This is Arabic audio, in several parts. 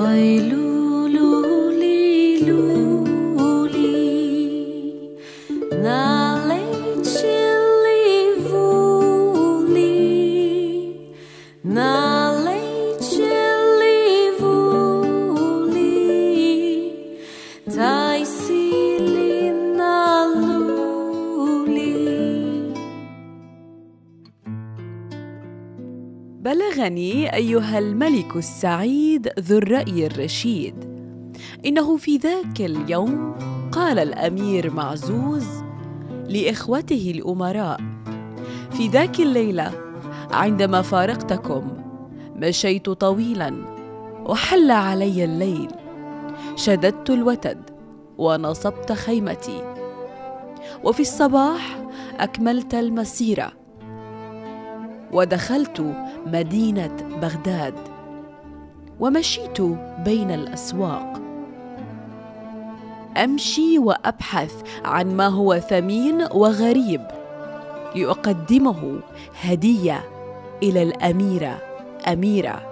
Lulu, Lulu. بلغني أيها الملك السعيد ذو الرأي الرشيد. إنه في ذاك اليوم قال الأمير معزوز لإخوته الأمراء في ذاك الليلة عندما فارقتكم مشيت طويلا وحل علي الليل شددت الوتد ونصبت خيمتي وفي الصباح أكملت المسيرة ودخلت مدينة بغداد. ومشيت بين الأسواق. أمشي وأبحث عن ما هو ثمين وغريب. لأقدمه هدية إلى الأميرة أميرة.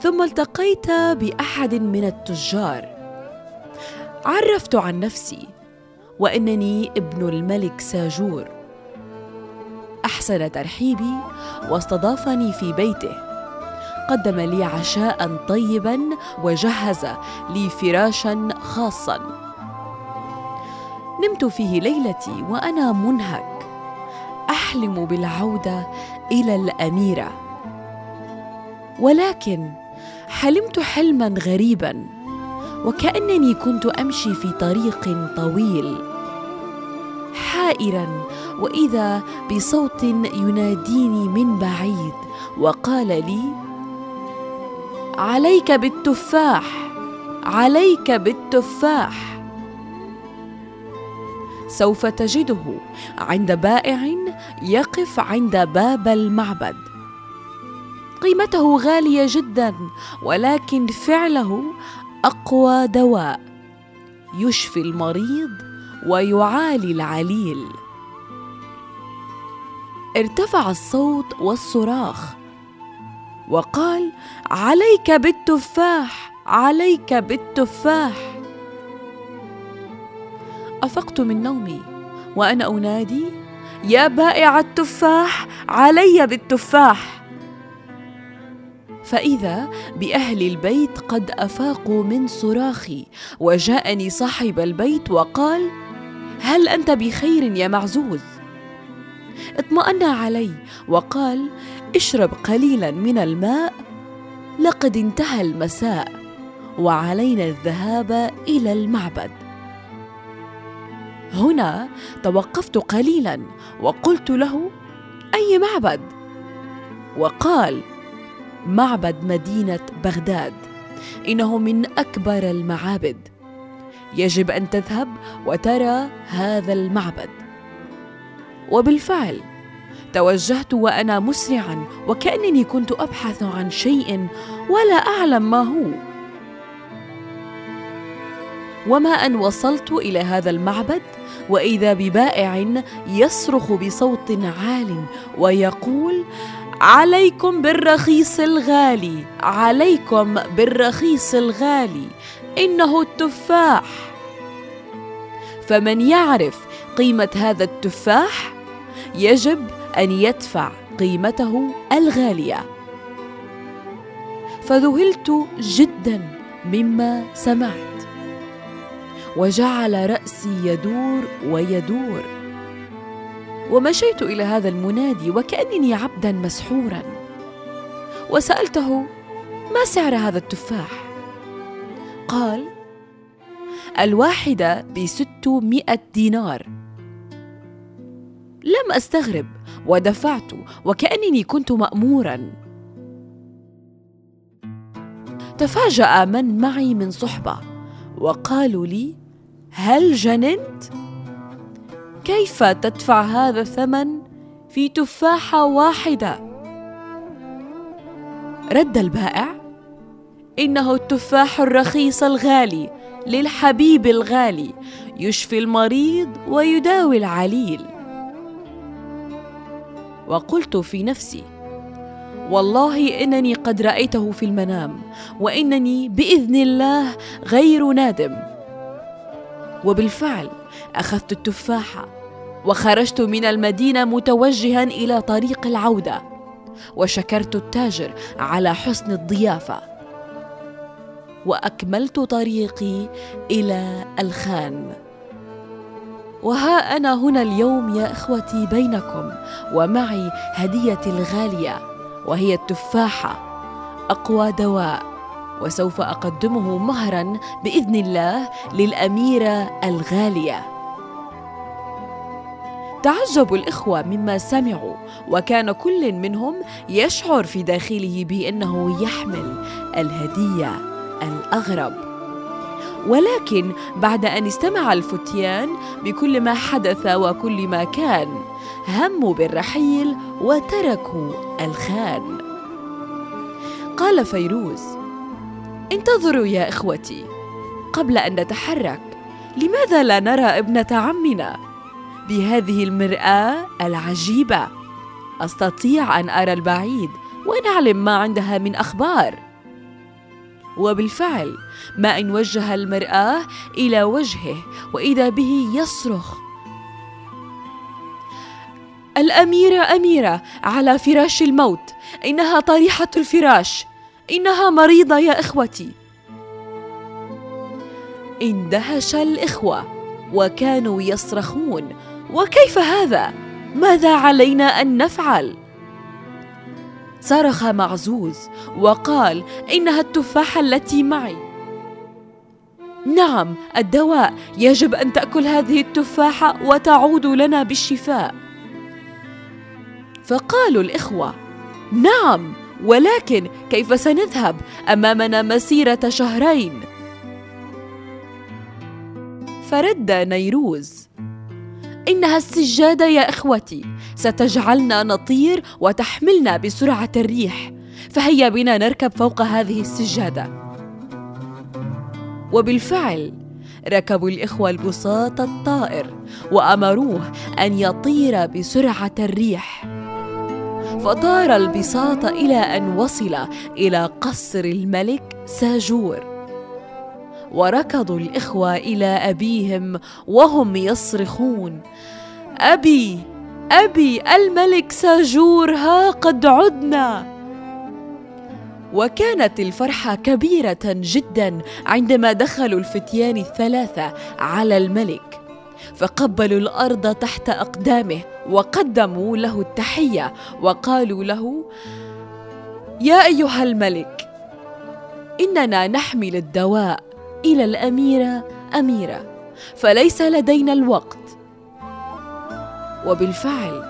ثم التقيت بأحد من التجار. عرفت عن نفسي وإنني ابن الملك ساجور. أحسن ترحيبي واستضافني في بيته. قدم لي عشاء طيبا وجهز لي فراشا خاصا. نمت فيه ليلتي وأنا منهك. أحلم بالعودة إلى الأميرة. ولكن حلمت حلما غريبا وكأنني كنت أمشي في طريق طويل. حائرا وإذا بصوت يناديني من بعيد وقال لي عليك بالتفاح عليك بالتفاح. سوف تجده عند بائع يقف عند باب المعبد. قيمته غالية جدا ولكن فعله أقوى دواء. يشفي المريض ويعالي العليل. ارتفع الصوت والصراخ وقال عليك بالتفاح عليك بالتفاح. أفقت من نومي وأنا أنادي يا بائع التفاح علي بالتفاح. فإذا بأهل البيت قد أفاقوا من صراخي وجاءني صاحب البيت وقال هل أنت بخير يا معزوز؟ اطمأن علي وقال اشرب قليلا من الماء لقد انتهى المساء وعلينا الذهاب إلى المعبد. هنا توقفت قليلا وقلت له أي معبد؟ وقال معبد مدينة بغداد إنه من أكبر المعابد يجب أن تذهب وترى هذا المعبد. وبالفعل توجهت وأنا مسرعا وكأنني كنت أبحث عن شيء ولا أعلم ما هو. وما أن وصلت إلى هذا المعبد وإذا ببائع يصرخ بصوت عال ويقول عليكم بالرخيص الغالي عليكم بالرخيص الغالي إنه التفاح. فمن يعرف قيمة هذا التفاح يجب أن يدفع قيمته الغالية. فذهلت جدا مما سمعت وجعل رأسي يدور ويدور ومشيت إلى هذا المنادي وكأنني عبدا مسحورا وسألته ما سعر هذا التفاح؟ قال الواحده بستمائة دينار. لم أستغرب ودفعت وكأنني كنت مامورا. تفاجأ من معي من صحبة وقالوا لي هل جننت؟ كيف تدفع هذا الثمن في تفاحة واحدة؟ رد البائع إنه التفاح الرخيص الغالي للحبيب الغالي يشفي المريض ويداوي العليل. وقلت في نفسي والله إنني قد رأيته في المنام وإنني بإذن الله غير نادم. وبالفعل أخذت التفاحه وخرجت من المدينة متوجها إلى طريق العودة وشكرت التاجر على حسن الضيافة. وأكملت طريقي إلى الخان. وها أنا هنا اليوم يا إخوتي بينكم ومعي هديتي الغالية وهي التفاحة أقوى دواء وسوف أقدمه مهرا بإذن الله للأميرة الغالية. تعجب الإخوة مما سمعوا وكان كل منهم يشعر في داخله بأنه يحمل الهدية الأغرب. ولكن بعد أن استمع الفتيان بكل ما حدث وكل ما كان هموا بالرحيل وتركوا الخان. قال فيروز انتظروا يا إخوتي قبل أن نتحرك لماذا لا نرى ابنة عمنا؟ بهذه المرآة العجيبة. أستطيع أن أرى البعيد ونعلم ما عندها من أخبار. وبالفعل ما إن وجه المرآة إلى وجهه وإذا به يصرخ. الأميرة أميرة على فراش الموت إنها طريحة الفراش إنها مريضة يا إخوتي. اندهش الإخوة وكانوا يصرخون وكيف هذا؟ ماذا علينا أن نفعل؟ صرخ معزوز وقال إنها التفاحه التي معي. نعم الدواء. يجب أن تأكل هذه التفاحه وتعود لنا بالشفاء. فقالوا الإخوة نعم ولكن كيف سنذهب أمامنا مسيرة شهرين؟ فرد نيروز إنها السجادة يا إخوتي. ستجعلنا نطير وتحملنا بسرعة الريح. فهيا بنا نركب فوق هذه السجادة. وبالفعل ركبوا الإخوة البساط الطائر وأمروه أن يطير بسرعة الريح. فطار البساط إلى أن وصل إلى قصر الملك ساجور. وركضوا الإخوة إلى أبيهم وهم يصرخون أبي أبي الملك ساجور ها قد عدنا. وكانت الفرحة كبيرة جدا عندما دخلوا الفتيان الثلاثة على الملك فقبلوا الأرض تحت أقدامه وقدموا له التحية وقالوا له يا أيها الملك إننا نحمل الدواء إلى الأميرة أميرة فليس لدينا الوقت وبالفعل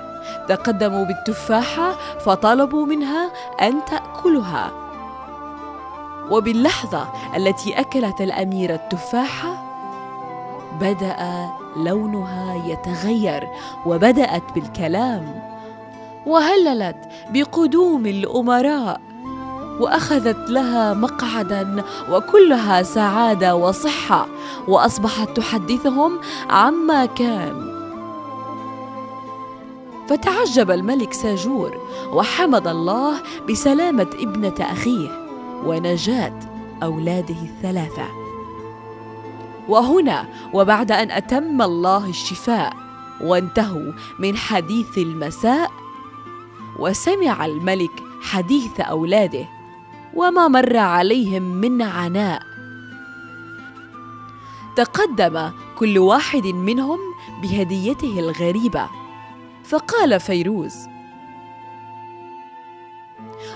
تقدموا بالتفاحة فطلبوا منها أن تأكلها. وباللحظة التي أكلت الاميره التفاحة بدأ لونها يتغير وبدأت بالكلام وهللت بقدوم الأمراء وأخذت لها مقعدا وكلها سعادة وصحة وأصبحت تحدثهم عما كان. فتعجب الملك ساجور وحمد الله بسلامة ابنة أخيه ونجاة أولاده الثلاثة. وهنا وبعد أن أتم الله الشفاء وانتهوا من حديث المساء وسمع الملك حديث أولاده وما مر عليهم من عناء. تقدم كل واحد منهم بهديته الغريبة. فقال فيروز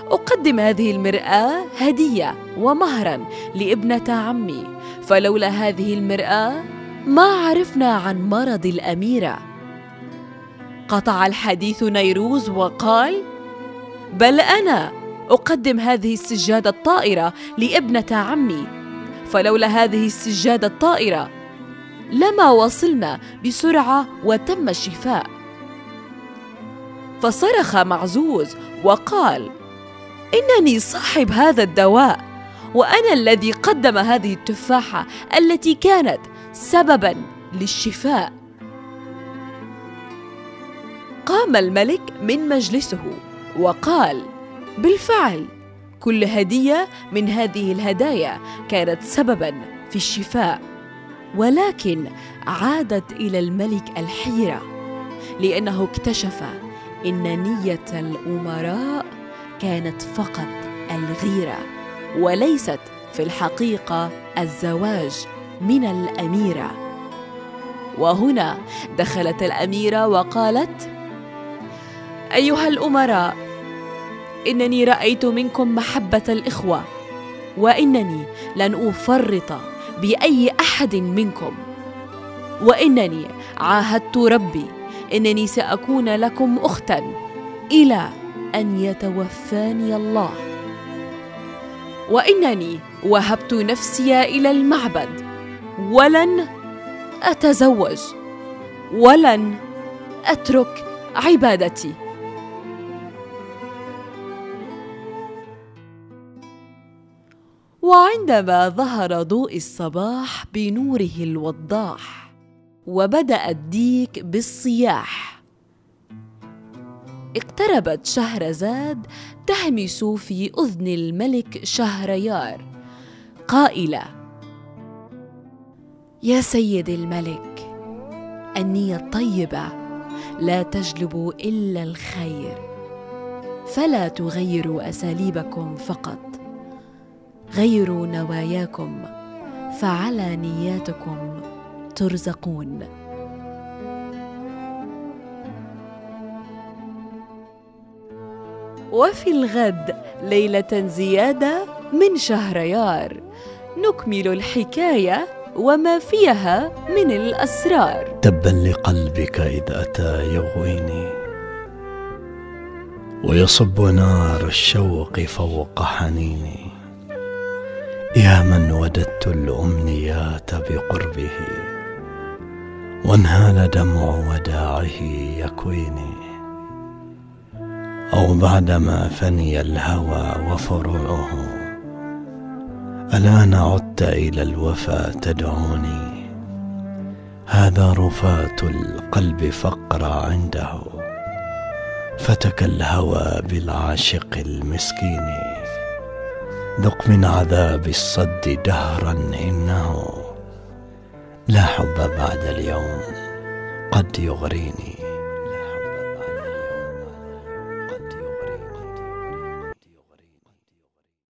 أقدم هذه المرأة هدية ومهرا لابنة عمي فلولا هذه المرأة ما عرفنا عن مرض الأميرة. قطع الحديث نيروز وقال بل أنا أقدم هذه السجادة الطائرة لابنة عمي فلولا هذه السجادة الطائرة لما وصلنا بسرعة وتم الشفاء. فصرخ معزوز وقال إنني صاحب هذا الدواء وأنا الذي قدم هذه التفاحة التي كانت سببا للشفاء. قام الملك من مجلسه وقال بالفعل كل هدية من هذه الهدايا كانت سببا في الشفاء ولكن عادت إلى الملك الحيرة لأنه اكتشف إن نية الأمراء كانت فقط الغيرة وليست في الحقيقة الزواج من الأميرة. وهنا دخلت الأميرة وقالت أيها الأمراء إنني رأيت منكم محبة الإخوة وإنني لن أفرط بأي أحد منكم وإنني عاهدت ربي إنني سأكون لكم أختا. إلى أن يتوفاني الله. وإنني وهبت نفسي إلى المعبد. ولن أتزوج. ولن أترك عبادتي. وعندما ظهر ضوء الصباح بنوره الوضاح وبدا الديك بالصياح. اقتربت شهرزاد تهمس في أذن الملك شهريار قائلة يا سيد الملك النيه الطيبه لا تجلب إلا الخير فلا تغيروا أساليبكم فقط غيروا نواياكم فعلى نياتكم ترزقون. وفي الغد ليلة زيادة من شهريار نكمل الحكاية وما فيها من الأسرار. تبا لقلبك إذ أتى يغويني ويصب نار الشوق فوق حنيني. يا من وددت الأمنيات بقربه وانهال دمع وداعه يكويني. أو بعدما فني الهوى وفروعه الان عدت إلى الوفا تدعوني؟ هذا رفاه القلب فقرا عنده فتك الهوى بالعاشق المسكين. ذق من عذاب الصد دهرا إنه لا حب بعد اليوم قد يغريني.